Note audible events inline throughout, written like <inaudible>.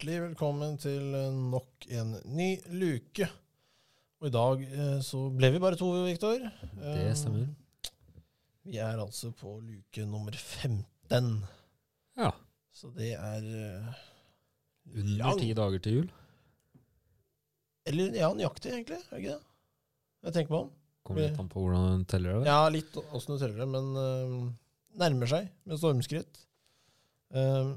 Hjertelig velkommen til eh, nok en ny luke. Og i dag eh, så ble vi bare to, Viktor. Det stemmer. Vi er altså på luke nummer 15. Ja. Så det er eh, Under ti dager til jul. Eller ja, nøyaktig, egentlig. Er det ikke det? Jeg tenker meg om. Kommer litt an på hvordan du teller det. Ja, litt åssen du teller det, men uh, nærmer seg med stormskritt. Eh,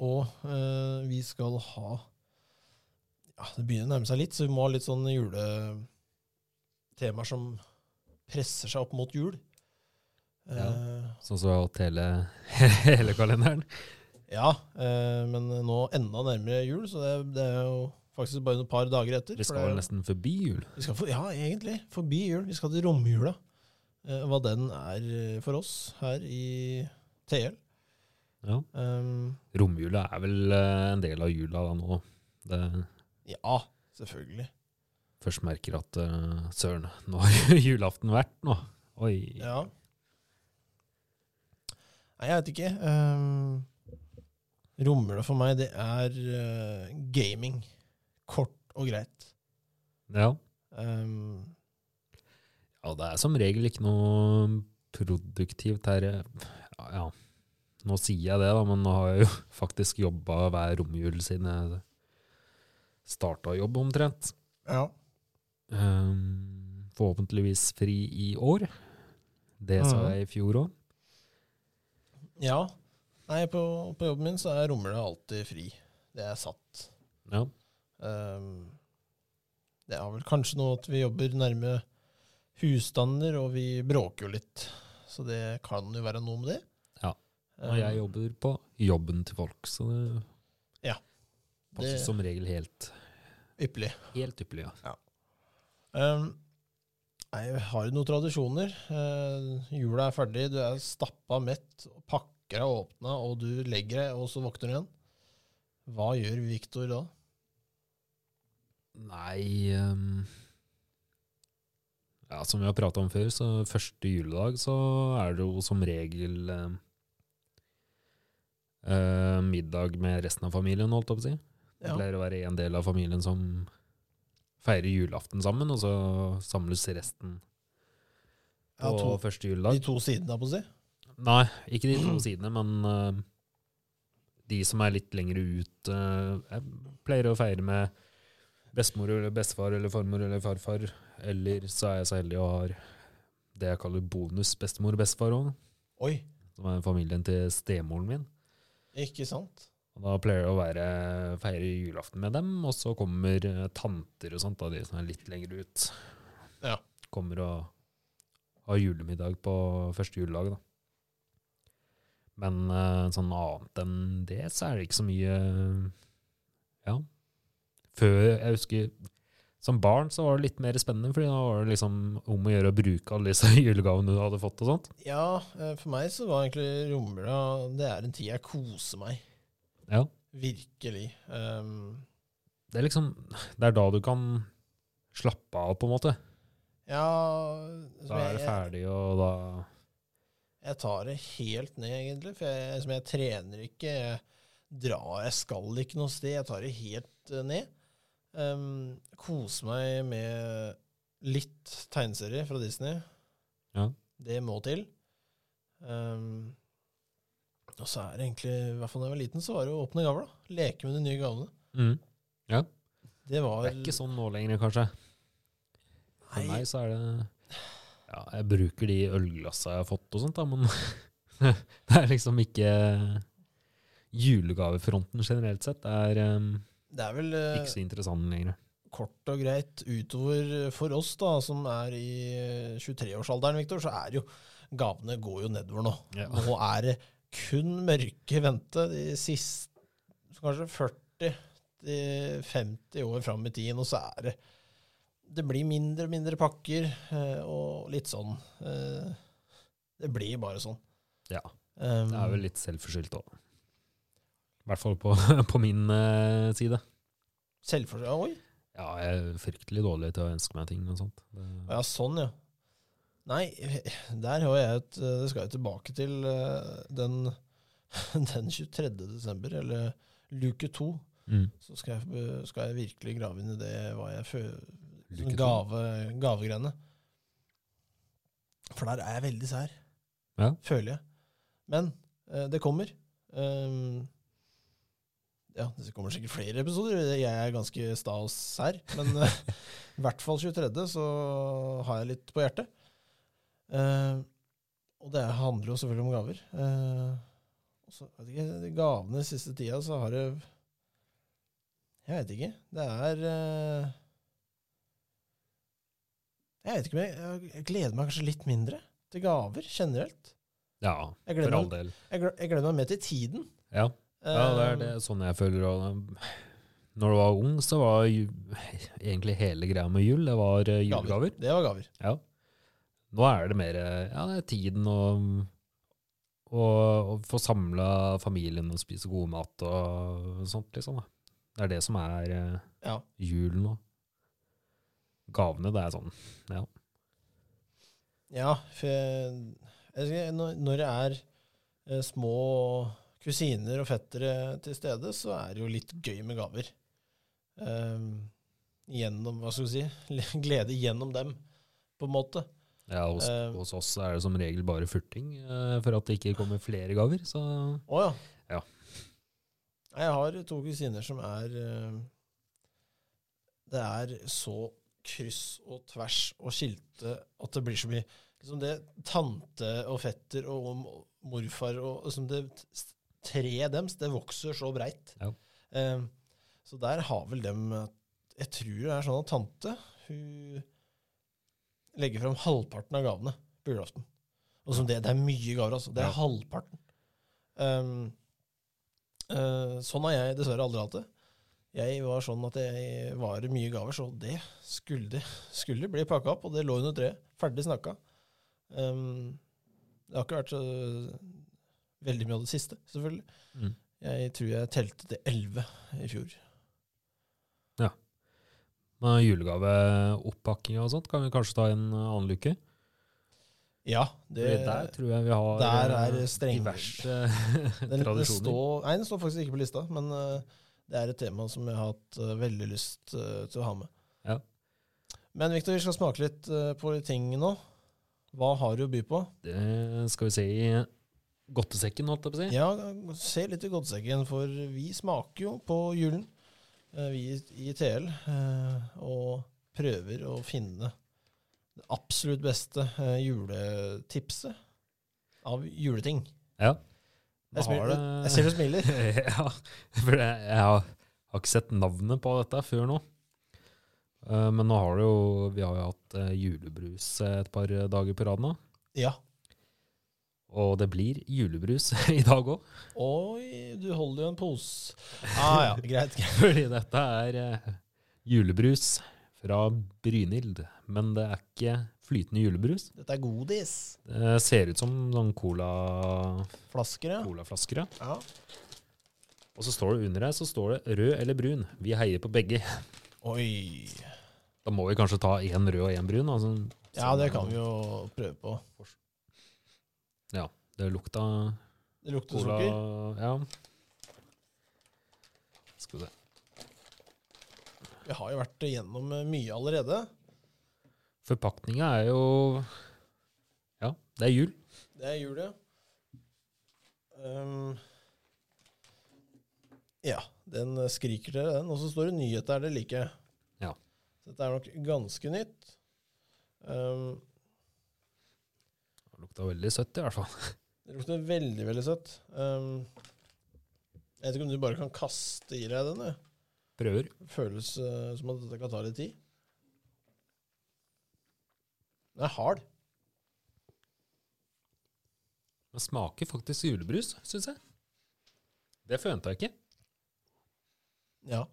og eh, vi skal ha Ja, det begynner å nærme seg litt, så vi må ha litt sånn juletemaer som presser seg opp mot jul. Ja. Eh, Sånn som vi har hatt hele, <laughs> hele kalenderen. ja eh, men nå enda nærmere jul, så det, det er jo faktisk bare et par dager etter. Vi skal vel nesten forbi jul. Vi skal for, ja, egentlig. Forbi jul. Vi skal til romjula. Eh, hva den er eh, for oss her i TL. Ja. Um, Romjula er vel eh, en del av jula da nå. Det ja, selvfølgelig. først merker at uh, søren, <laughs> nå har julaften vært nå. Oi. Ja. Nei, jeg vet ikke. Um, romjula for meg, det er uh, gaming. Kort og greit. Ja. Um, ja, det er som regel ikke noe produktivt her. Ja, ja. Nå sier jeg det, da, men nå har jeg jo <laughs> faktisk jobba hver romjul siden jeg starta jobb, omtrent. ja. Um, forhåpentligvis fri i år. Det sa Mhm. jeg i fjor òg. ja. Nei, på, på jobben min så er romjula alltid fri. Det er satt. Ja. Um, det er vel kanskje noe at vi jobber nærme husstander, og vi bråker jo litt. Så det kan jo være noe med det. Ja. Og jeg jobber på jobben til folk, så det Ja. passer Det- som regel helt, Ypperlig. helt ypperlig. Ja. Um, jeg har jo noen tradisjoner? Uh, jula er ferdig, du er stappa mett, pakker er åpna, og du legger deg, og så våkner du igjen. Hva gjør Viktor da? Nei um, Ja, som vi har prata om før, så første juledag så er det jo som regel ehm, eh, middag med resten av familien, holdt jeg på å si. Det Ja. pleier å være en del av familien som feirer julaften sammen, og så samles resten på Ja, to, første de to sidene, på å si? Nei, ikke de to sidene, men uh, de som er litt lenger ut uh, Jeg pleier å feire med bestemor eller bestefar eller farmor eller farfar, eller så er jeg så heldig og har det jeg kaller bonus-bestemor og bestefar òg, som er familien til stemoren min. Ikke sant? Og da pleier det å være feire julaften med dem, og så kommer eh, tanter og sånt, da, de som er litt lenger ut. Ja. Kommer og har julemiddag på første juledag, da. Men eh, sånn annet enn det, så er det ikke så mye Ja. Før Jeg husker som barn så var det litt mer spennende, fordi da var det liksom om å gjøre å bruke alle disse <laughs> julegavene du hadde fått og sånt. Ja, eh, for meg så var egentlig romjula Det er en tid jeg koser meg. Ja. Virkelig. Um, Det er liksom Det er da du kan slappe av, på en måte. ja Da er det ferdig, og da Jeg tar det helt ned, egentlig. For jeg, som jeg trener ikke. Jeg drar, jeg skal ikke noe sted. Jeg tar det helt eh, ned. Um, kose meg med litt tegneserier fra Disney. Ja. Det må til. Um, og så er det egentlig, i hvert fall da jeg var liten, så var det å åpne gaver. da. Leke med de nye gavene. mm. Det var Det er ikke sånn nå lenger, kanskje. For meg så er det Ja, jeg bruker de ølglassa jeg har fått og sånt, da, men <laughs> det er liksom ikke Julegavefronten generelt sett er um, det er vel eh, ikke så interessant lenger. kort og greit utover for oss da, som er i 23-årsalderen, Viktor, så er jo gavene går jo nedover nå. Ja. Nå er det kun mørke i vente de siste kanskje 40-50 år fram i tiden, og så er det Det blir mindre og mindre pakker, eh, og litt sånn. eh, Det blir bare sånn. Ja. Um, Det er vel litt selvforskyldt òg. I hvert fall på, <laughs> på min eh, side. Selvforsørget. Oi. Ja, jeg er fryktelig dårlig til å ønske meg ting og sånt. Det, Ja, sånn, ja. Nei, der har jeg et Det skal jeg tilbake til eh, den, <laughs> den 23. desember, eller luke to, Mm. så skal jeg, skal jeg virkelig grave inn i det hva jeg føler Sånn gave, gavegreiene. For der er jeg veldig sær, Ja. føler jeg. Men eh, det kommer. Um, ja, det kommer sikkert flere episoder. Jeg er ganske sta og sær. Men <laughs> eh, i hvert fall 23. så har jeg litt på hjertet. Uh, og det handler jo selvfølgelig om gaver. Uh, så, vet ikke, de Gavene siste tida så har det Jeg vet ikke. Det er uh, Jeg vet ikke, men jeg, jeg gleder meg kanskje litt mindre til gaver generelt. Ja, for all meg, del. jeg, jeg gleder meg mer til tiden. Ja, ja det er det er sånn jeg føler. òg. når du var ung, så var egentlig hele greia med jul, det var eh, julegaver. Det var gaver. Ja. Nå er det mer eh, ja, det er tiden og, og, og få samla familien og spise god mat og sånt, liksom. Da. Det er det som er eh, Ja. julen og Gavene, det er sånn Ja. Ja, for jeg, jeg, når, det er små kusiner og fettere til stede, så er det jo litt gøy med gaver. Um, gjennom, hva skal vi si, <laughs> glede gjennom dem, på en måte. ja hos, uh, hos oss er det som regel bare furting uh, for at det ikke kommer flere gaver. Så Å ja. Ja. Jeg har to kusiner som er uh, Det er så kryss og tvers og skilte at det blir så mye liksom det Tante og fetter og m- morfar og liksom det treet deres, det vokser så breit. Ja. Um, så der har vel dem Jeg tror det er sånn at tante hun legger fram halvparten av gavene på julaften. Og som det, det er mye gaver, altså. Det er Ja. halvparten. Um, uh, sånn har jeg dessverre aldri hatt det. Jeg var sånn at jeg var mye gaver, så det skulle, skulle bli pakka opp, og det lå under treet. Ferdig snakka. Um, det har ikke vært så veldig mye av det siste, selvfølgelig. mm. Jeg tror jeg telte til elleve i fjor. Ja. Med julegaveoppakkinga og sånt kan vi kanskje ta en annen luke. Ja, det, der tror jeg vi har der eh, er streng- diverse <laughs> den, tradisjoner. står, Nei, den står faktisk ikke på lista, men eh, det er et tema som jeg har hatt eh, veldig lyst til å ha med. Ja. Men Victor, vi skal smake litt på ting nå. Hva har du å by på? Det skal vi se i godtesekken, holdt jeg på å si. Ja, se litt i godtesekken, for vi smaker jo på julen, eh, vi i TL, eh, og prøver å finne det absolutt beste eh, juletipset av juleting. Ja. Jeg, smiler, jeg ser du smiler. <laughs> ja, for jeg, jeg har, ikke sett navnet på dette før nå. Men nå har det jo, vi har jo hatt julebrus et par dager på rad nå. Ja. Og det blir julebrus <laughs> i dag òg. Oi, du holder jo en pose. <laughs> Ah ja, greit. Fordi dette er eh, julebrus fra Brynhild. Men det er ikke flytende julebrus. Dette er godis. Det ser ut som noen cola, ja. colaflasker. ja. ja. Og så står det under her så står det rød eller brun. Vi heier på begge. Oi. Da må vi kanskje ta én rød og én brun. Altså, Ja, det kan vi jo prøve på. Det lukta Det lukter cola sukker. Ja. Skal vi se. Vi har jo vært igjennom eh, mye allerede. Forpakninga er jo Ja, det er jul. Det er jul, ja. Um, ja, den skriker dere, den. Og så står det nyheter, det liker. Ja. Så dette er nok ganske nytt. Um, lukta veldig søtt, i hvert fall. det lukter veldig, veldig søtt. Um, jeg vet ikke om du bare kan kaste i deg den. jeg. Prøver. Føles uh, som at dette kan ta litt tid. Den er hard. Den smaker faktisk julebrus, syns jeg. Det forventa jeg ikke. Ja.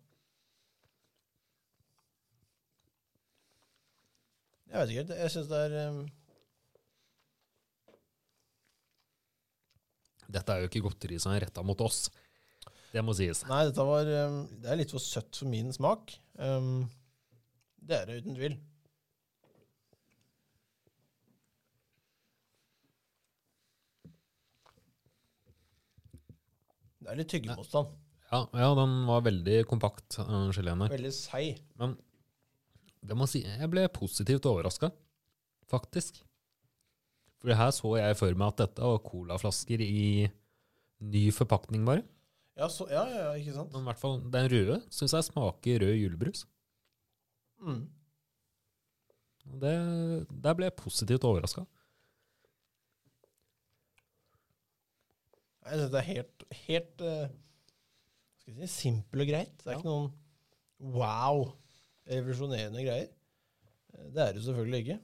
Jeg vet ikke helt. Jeg syns det er um, Dette er jo ikke godteri som er retta mot oss. Det må sies. Nei, dette var um, Det er litt for søtt for min smak. Um, det er det uten tvil. Det er litt tyggemotstand. Ja, ja, den var veldig kompakt, geleen her. Veldig seig. Men det må si, jeg ble positivt overraska, faktisk. For her så jeg for meg at dette var colaflasker i ny forpakning, bare. Ja, så, ja, ja, ikke sant? Men i hvert fall den røde syns jeg smaker rød julebrus. Mm. Det, der ble jeg positivt overraska. Nei, Dette er helt, helt eh, skal jeg si, simpel og greit. Det er Ja. ikke noen wow, revolusjonerende greier. Eh, Det er det selvfølgelig ikke.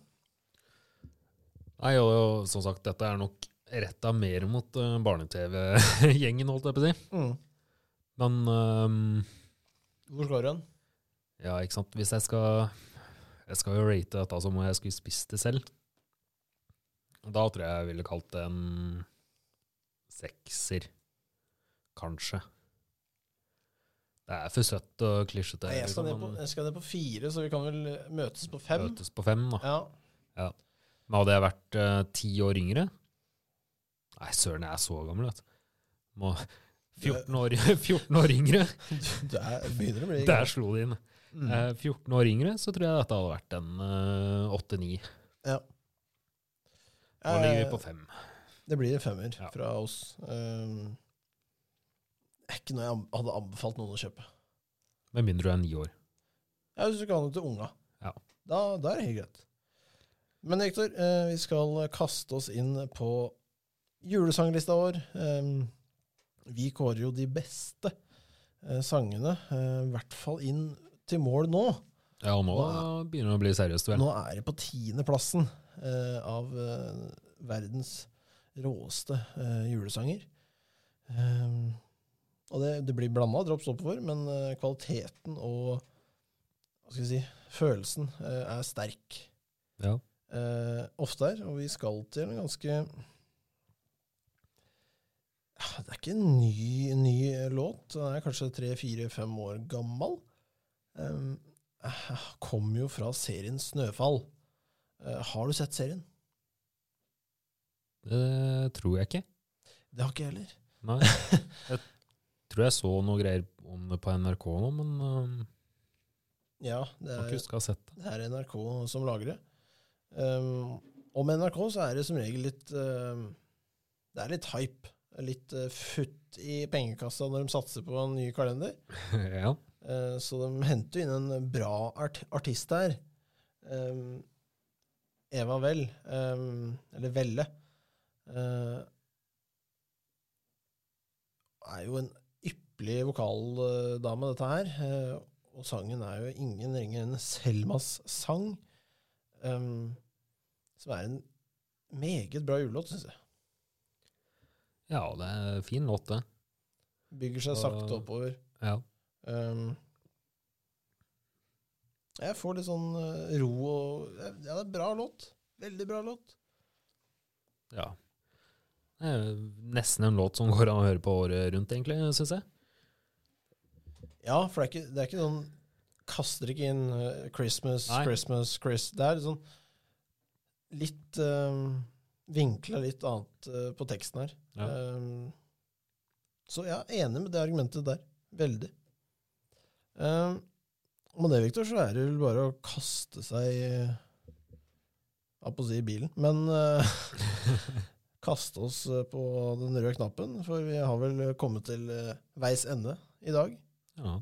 Nei, og, og som sagt, dette er nok retta mer mot uh, barne-TV-gjengen, holdt jeg på å si. Mm. Men um, Hvor slår den? ja, ikke sant. Hvis jeg skal Jeg skal jo rate dette som om jeg skulle spist det selv. Da tror jeg jeg ville kalt det en sekser. Kanskje. Det er for søtt og klisjete. Jeg, skal liksom, på, jeg skal ned på fire, så vi kan vel eh, møtes på fem. Møtes på fem, da. Ja. Ja. Men hadde jeg vært eh, ti år yngre Nei, søren, jeg er så gammel, vet. Må 14 år, <laughs> 14 år yngre. Der er, begynner å bli Der slo det inn. Mm. Uh, 14 år yngre, så tror jeg dette hadde vært en eh, 8-9. Ja. Nå ligger vi Eh, på 5. Det blir femmer Ja. fra oss. Um, er ikke noe jeg hadde anbefalt noen å kjøpe. Med mindre du er 9 år. Ja, Hvis du kan noe til unga, Ja. da, da er det helt greit. Men Hector, eh, vi skal kaste oss inn på julesanglista vår. Vi kårer jo de beste eh, sangene, eh, i hvert fall inn til mål nå. Ja, og nå begynner det å bli seriøst, vel. Nå er det på tiendeplassen eh, av verdens råeste julesanger. Og det, det blir blanda drops oppover, men kvaliteten og hva skal vi si, følelsen er sterk Ja. Eh, ofte er, Og vi skal til en ganske Ja, Det er ikke en ny, ny låt. Den er kanskje tre, fire, fem år gammel. Um, eh, kom jo fra serien Snøfall. Eh, har du sett serien? Det tror jeg ikke. Det har ikke jeg heller. Nei. <laughs> Jeg tror jeg så noe greier om det på NRK nå, men um, Ja, det jeg er, ikke huska å ha sett det. det er NRK som lager det. Um, og med NRK så er det som regel litt uh, Det er litt hype. Litt uh, futt i pengekassa når de satser på en ny kalender. <laughs> ja. uh, Så de henter inn en bra art artist her. Um, Eva Vel, um, eller Velle, eh, er jo en ypperlig vokaldame, dette her. Eh, og sangen er jo ingen ringer enn Selmas sang, um, som er en meget bra julelåt, syns jeg. ja, det er en fin låt, det. Bygger seg sakte oppover. Ja. Um, jeg får litt sånn eh, ro og Ja, det er en bra låt. Veldig bra låt. ja. Det er nesten en låt som går an å høre på året rundt, egentlig, syns jeg. Ja, for det er ikke, det er ikke sånn Kaster ikke inn eh, Christmas, Nei. Christmas, Chris. Det er sånn litt uh, Vinkla litt annet uh, på teksten her. Ja. Um, så jeg er enig med det argumentet der. Veldig. Um, med det, Victor, så er det vel bare å kaste seg Jeg på å si bilen, men uh, <laughs> kaste oss eh, på den røde knappen, for vi har vel kommet til eh, veis ende i dag. Ja.